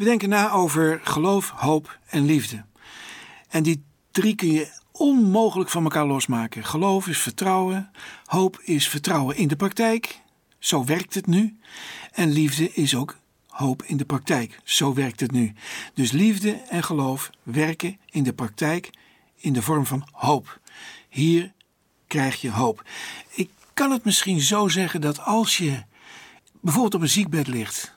We denken na over geloof, hoop en liefde. En die drie kun je onmogelijk van elkaar losmaken. Geloof is vertrouwen, hoop is vertrouwen in de praktijk. Zo werkt het nu. En liefde is ook hoop in de praktijk. Zo werkt het nu. Dus liefde en geloof werken in de praktijk in de vorm van hoop. Hier krijg je hoop. Ik kan het misschien zo zeggen dat als je bijvoorbeeld op een ziekbed ligt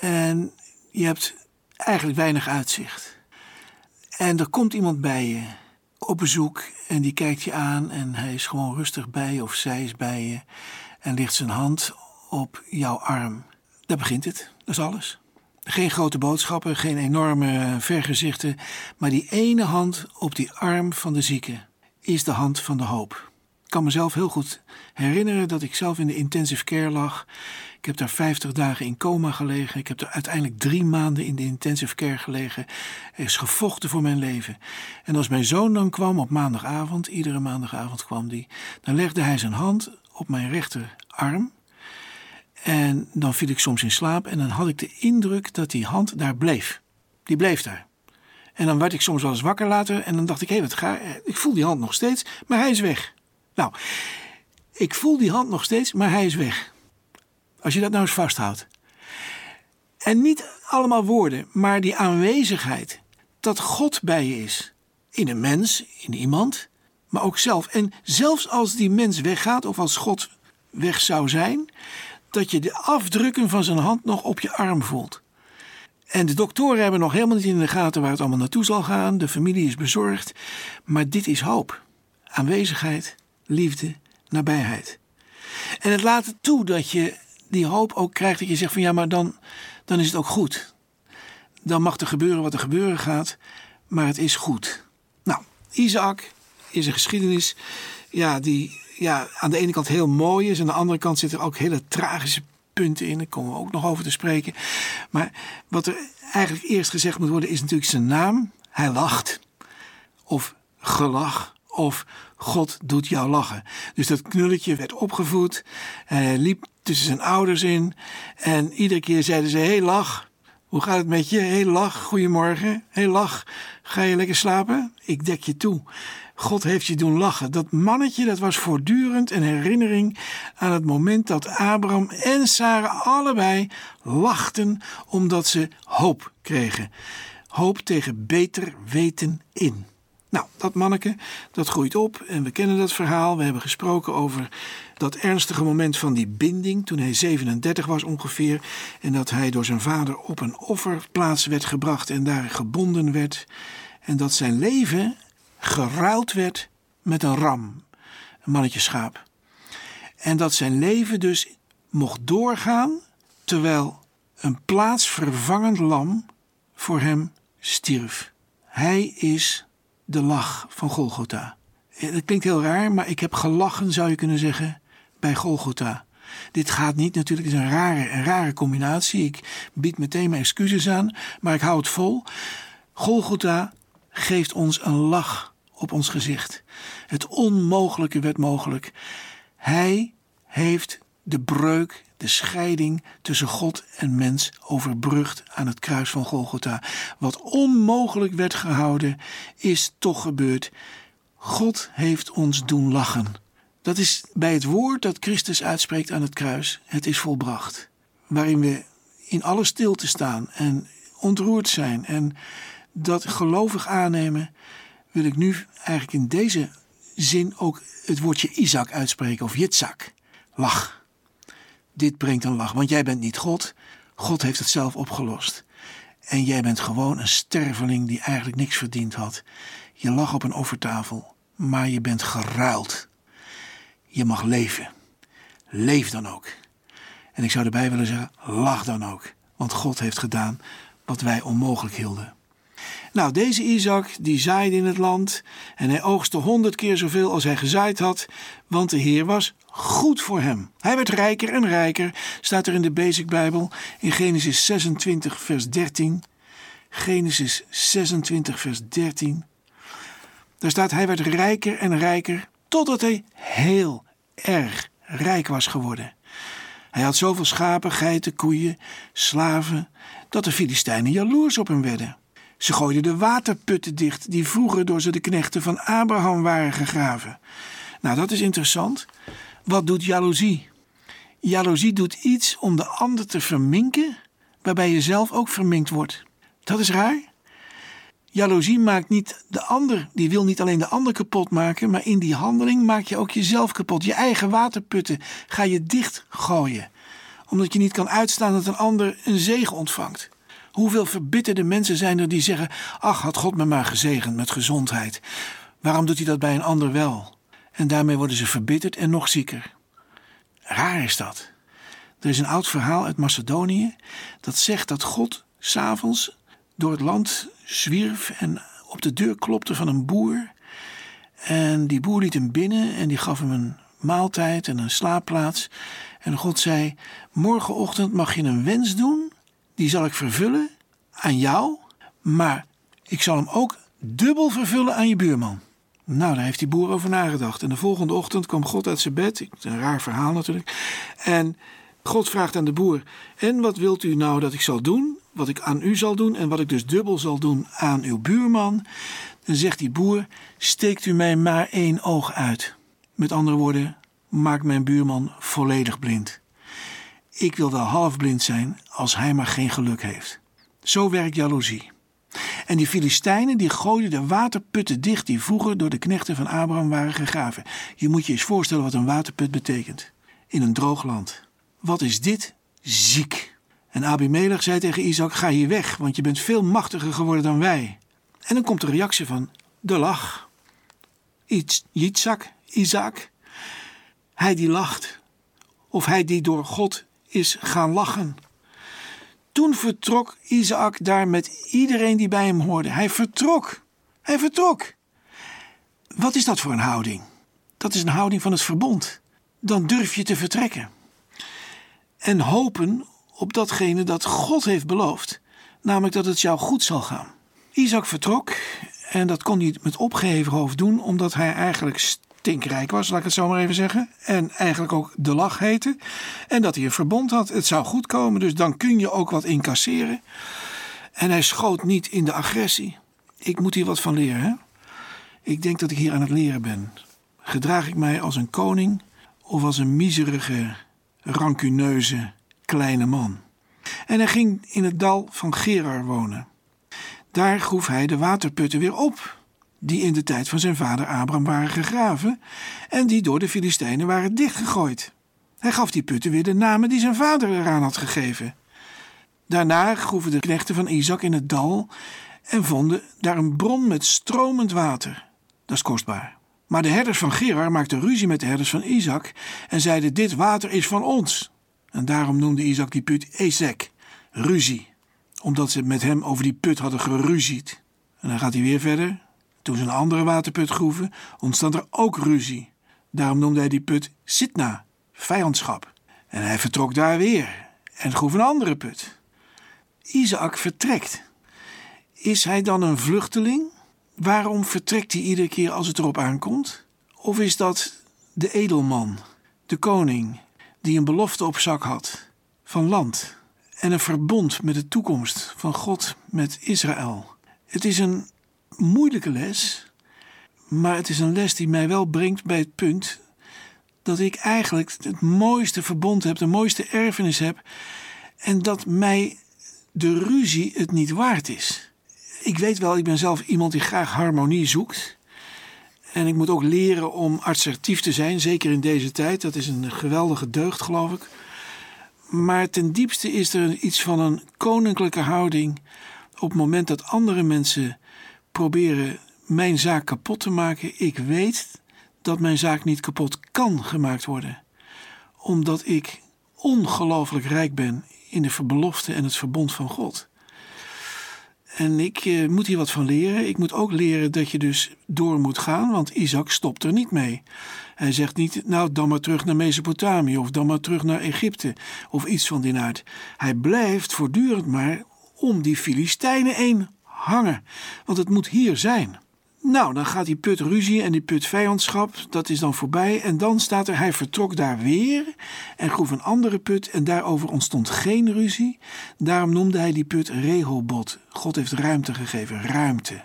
en je hebt eigenlijk weinig uitzicht. En er komt iemand bij je op bezoek en die kijkt je aan en hij is gewoon rustig bij je of zij is bij je en ligt zijn hand op jouw arm. Daar begint het, dat is alles. Geen grote boodschappen, geen enorme vergezichten, maar die ene hand op die arm van de zieke is de hand van de hoop. Kan mezelf heel goed herinneren dat ik zelf in de intensive care lag. Ik heb daar 50 dagen in coma gelegen. Ik heb er uiteindelijk drie maanden in de intensive care gelegen. Er is gevochten voor mijn leven. En als mijn zoon dan kwam op maandagavond, iedere maandagavond kwam die, dan legde hij zijn hand op mijn rechterarm. En dan viel ik soms in slaap en dan had ik de indruk dat die hand daar bleef. Die bleef daar. En dan werd ik soms wel eens wakker later en dan dacht ik, hé, wat ga ik voel die hand nog steeds, maar hij is weg. Nou, ik voel die hand nog steeds, maar hij is weg. Als je dat nou eens vasthoudt. En niet allemaal woorden, maar die aanwezigheid dat God bij je is. In een mens, in iemand, maar ook zelf. En zelfs als die mens weggaat of als God weg zou zijn, dat je de afdrukken van zijn hand nog op je arm voelt. En de doktoren hebben nog helemaal niet in de gaten waar het allemaal naartoe zal gaan. De familie is bezorgd. Maar dit is hoop. Aanwezigheid, liefde, nabijheid. En het laat toe dat je die hoop ook krijgt dat je zegt van ja, maar dan, dan is het ook goed. Dan mag er gebeuren wat er gebeuren gaat, maar het is goed. Nou, Isaac is een geschiedenis ja, die ja, aan de ene kant heel mooi is. Aan de andere kant zitten er ook hele tragische punten in. Daar komen we ook nog over te spreken. Maar wat er eigenlijk eerst gezegd moet worden is natuurlijk zijn naam. Hij lacht. Of gelach. Of God doet jou lachen. Dus dat knulletje werd opgevoed. Hij liep tussen zijn ouders in. En iedere keer zeiden ze: Hey, lach. Hoe gaat het met je? Hey, lach. Goedemorgen. Hey, lach. Ga je lekker slapen? Ik dek je toe. God heeft je doen lachen. Dat mannetje dat was voortdurend een herinnering aan het moment dat Abraham en Sarah allebei lachten omdat ze hoop kregen. Hoop tegen beter weten in. Nou, dat manneke, dat groeit op en we kennen dat verhaal. We hebben gesproken over dat ernstige moment van die binding toen hij 37 was ongeveer. En dat hij door zijn vader op een offerplaats werd gebracht en daar gebonden werd. En dat zijn leven geruild werd met een ram, een mannetje schaap. En dat zijn leven dus mocht doorgaan terwijl een plaatsvervangend lam voor hem stierf. Hij is de lach van Golgotha. Dat klinkt heel raar, maar ik heb gelachen, zou je kunnen zeggen, bij Golgotha. Dit gaat niet natuurlijk, het is een rare, een rare combinatie. Ik bied meteen mijn excuses aan, maar ik hou het vol. Golgotha geeft ons een lach op ons gezicht. Het onmogelijke werd mogelijk. Hij heeft de breuk, de scheiding tussen God en mens overbrugd aan het kruis van Golgotha. Wat onmogelijk werd gehouden, is toch gebeurd. God heeft ons doen lachen. Dat is bij het woord dat Christus uitspreekt aan het kruis. Het is volbracht. Waarin we in alle stilte staan en ontroerd zijn en dat gelovig aannemen wil ik nu eigenlijk in deze zin ook het woordje Isaac uitspreken of Yitzhak. Lach. Dit brengt een lach, want jij bent niet God. God heeft het zelf opgelost. En jij bent gewoon een sterveling die eigenlijk niks verdiend had. Je lag op een offertafel, maar je bent geruild. Je mag leven. Leef dan ook. En ik zou erbij willen zeggen, lach dan ook. Want God heeft gedaan wat wij onmogelijk hielden. Nou, deze Isaac die zaaide in het land en hij oogste honderd keer zoveel als hij gezaaid had, want de Heer was goed voor hem. Hij werd rijker en rijker, staat er in de Basic Bijbel in Genesis 26 vers 13. Genesis 26 vers 13. Daar staat hij werd rijker en rijker totdat hij heel erg rijk was geworden. Hij had zoveel schapen, geiten, koeien, slaven dat de Filistijnen jaloers op hem werden. Ze gooiden de waterputten dicht die vroeger door ze de knechten van Abraham waren gegraven. Nou, dat is interessant. Wat doet jaloezie? Jaloezie doet iets om de ander te verminken, waarbij je zelf ook verminkt wordt. Dat is raar. Jaloezie maakt niet de ander, die wil niet alleen de ander kapot maken, maar in die handeling maak je ook jezelf kapot. Je eigen waterputten ga je dichtgooien, omdat je niet kan uitstaan dat een ander een zegen ontvangt. Hoeveel verbitterde mensen zijn er die zeggen: Ach, had God me maar gezegend met gezondheid. Waarom doet hij dat bij een ander wel? En daarmee worden ze verbitterd en nog zieker. Raar is dat. Er is een oud verhaal uit Macedonië dat zegt dat God s'avonds door het land zwierf en op de deur klopte van een boer. En die boer liet hem binnen en die gaf hem een maaltijd en een slaapplaats. En God zei: Morgenochtend mag je een wens doen, die zal ik vervullen aan jou, maar ik zal hem ook dubbel vervullen aan je buurman. Nou, daar heeft die boer over nagedacht. En de volgende ochtend kwam God uit zijn bed. Een raar verhaal natuurlijk. En God vraagt aan de boer: En wat wilt u nou dat ik zal doen? Wat ik aan u zal doen en wat ik dus dubbel zal doen aan uw buurman. Dan zegt die boer: Steekt u mij maar één oog uit. Met andere woorden, maak mijn buurman volledig blind. Ik wil wel half blind zijn als hij maar geen geluk heeft. Zo werkt jaloezie. En die Filistijnen die gooiden de waterputten dicht die vroeger door de knechten van Abraham waren gegraven. Je moet je eens voorstellen wat een waterput betekent. In een droog land. Wat is dit? Ziek. En Abimelech zei tegen Isaac: Ga hier weg, want je bent veel machtiger geworden dan wij. En dan komt de reactie van de lach. Yitzhak, Isaac. Hij die lacht. Of hij die door God is gaan lachen. Toen vertrok Isaac daar met iedereen die bij hem hoorde. Hij vertrok. Hij vertrok. Wat is dat voor een houding? Dat is een houding van het verbond. Dan durf je te vertrekken. En hopen op datgene dat God heeft beloofd, namelijk dat het jou goed zal gaan. Isaac vertrok en dat kon hij met opgeheven hoofd doen, omdat hij eigenlijk tinkrijk was, laat ik het zo maar even zeggen. En eigenlijk ook de lach heette. En dat hij een verbond had. Het zou goed komen, dus dan kun je ook wat incasseren. En hij schoot niet in de agressie. Ik moet hier wat van leren. Hè? Ik denk dat ik hier aan het leren ben. Gedraag ik mij als een koning of als een miserige, rancuneuze kleine man? En hij ging in het dal van Gerar wonen. Daar groef hij de waterputten weer op die in de tijd van zijn vader Abraham waren gegraven en die door de Filistijnen waren dichtgegooid. Hij gaf die putten weer de namen die zijn vader eraan had gegeven. Daarna groeven de knechten van Isaac in het dal en vonden daar een bron met stromend water. Dat is kostbaar. Maar de herders van Gerar maakten ruzie met de herders van Isaac en zeiden: Dit water is van ons. En daarom noemde Isaac die put Ezek, ruzie, omdat ze met hem over die put hadden geruzied. En dan gaat hij weer verder. Toen ze een andere waterput groeven, ontstond er ook ruzie. Daarom noemde hij die put Sitna, vijandschap. En hij vertrok daar weer en groef een andere put. Isaac vertrekt. Is hij dan een vluchteling? Waarom vertrekt hij iedere keer als het erop aankomt? Of is dat de edelman, de koning, die een belofte op zak had van land en een verbond met de toekomst van God met Israël? Het is een moeilijke les, maar het is een les die mij wel brengt bij het punt dat ik eigenlijk het mooiste verbond heb, de mooiste erfenis heb en dat mij de ruzie het niet waard is. Ik weet wel, ik ben zelf iemand die graag harmonie zoekt. En ik moet ook leren om assertief te zijn, zeker in deze tijd. Dat is een geweldige deugd, geloof ik. Maar ten diepste is er iets van een koninklijke houding op het moment dat andere mensen proberen mijn zaak kapot te maken. Ik weet dat mijn zaak niet kapot kan gemaakt worden, omdat ik ongelooflijk rijk ben in de belofte en het verbond van God. En ik eh, moet hier wat van leren. Ik moet ook leren dat je dus door moet gaan, want Isaac stopt er niet mee. Hij zegt niet, nou dan maar terug naar Mesopotamië of dan maar terug naar Egypte of iets van die aard. Hij blijft voortdurend maar om die Filistijnen heen hangen, want het moet hier zijn. Nou, dan gaat die put ruzie en die put vijandschap, dat is dan voorbij. En dan staat er, hij vertrok daar weer en groef een andere put en daarover ontstond geen ruzie. Daarom noemde hij die put Reholbot. God heeft ruimte gegeven, ruimte.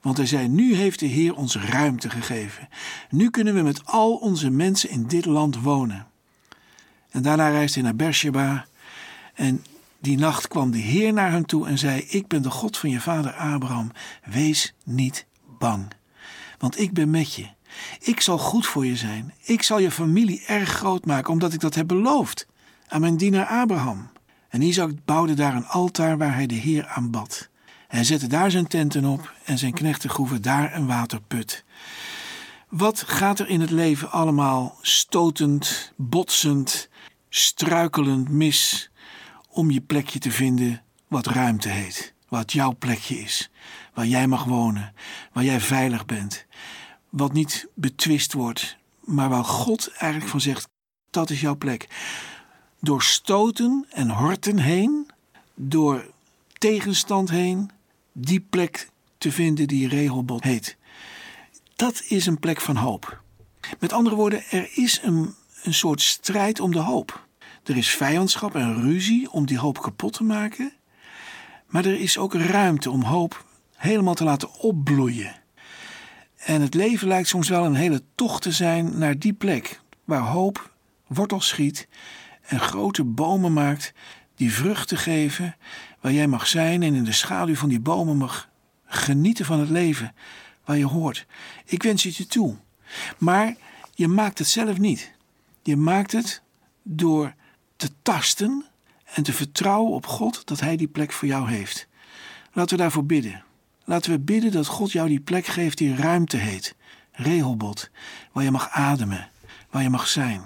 Want hij zei, nu heeft de Heer ons ruimte gegeven. Nu kunnen we met al onze mensen in dit land wonen. En daarna reisde hij naar Beersheba en die nacht kwam de Heer naar hem toe en zei: Ik ben de God van je vader Abraham. Wees niet bang, want ik ben met je. Ik zal goed voor je zijn. Ik zal je familie erg groot maken, omdat ik dat heb beloofd aan mijn dienaar Abraham. En Isaac bouwde daar een altaar waar hij de Heer aanbad. Hij zette daar zijn tenten op en zijn knechten groeven daar een waterput. Wat gaat er in het leven allemaal stotend, botsend, struikelend mis om je plekje te vinden wat ruimte heet, wat jouw plekje is, waar jij mag wonen, waar jij veilig bent, wat niet betwist wordt, maar waar God eigenlijk van zegt: dat is jouw plek. Door stoten en horten heen, door tegenstand heen, die plek te vinden die regelbod heet. Dat is een plek van hoop. Met andere woorden, er is een, een soort strijd om de hoop. Er is vijandschap en ruzie om die hoop kapot te maken. Maar er is ook ruimte om hoop helemaal te laten opbloeien. En het leven lijkt soms wel een hele tocht te zijn naar die plek waar hoop wortel schiet en grote bomen maakt die vruchten geven, waar jij mag zijn en in de schaduw van die bomen mag genieten van het leven waar je hoort. Ik wens het je toe. Maar je maakt het zelf niet. Je maakt het door te tasten en te vertrouwen op God dat Hij die plek voor jou heeft. Laten we daarvoor bidden. Laten we bidden dat God jou die plek geeft die ruimte heet. Regelbod, waar je mag ademen, waar je mag zijn.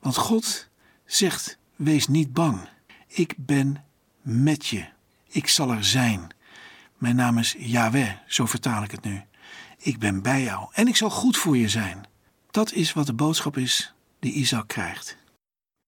Want God zegt: wees niet bang. Ik ben met je. Ik zal er zijn. Mijn naam is Yahweh, zo vertaal ik het nu. Ik ben bij jou en ik zal goed voor je zijn. Dat is wat de boodschap is die Isaac krijgt.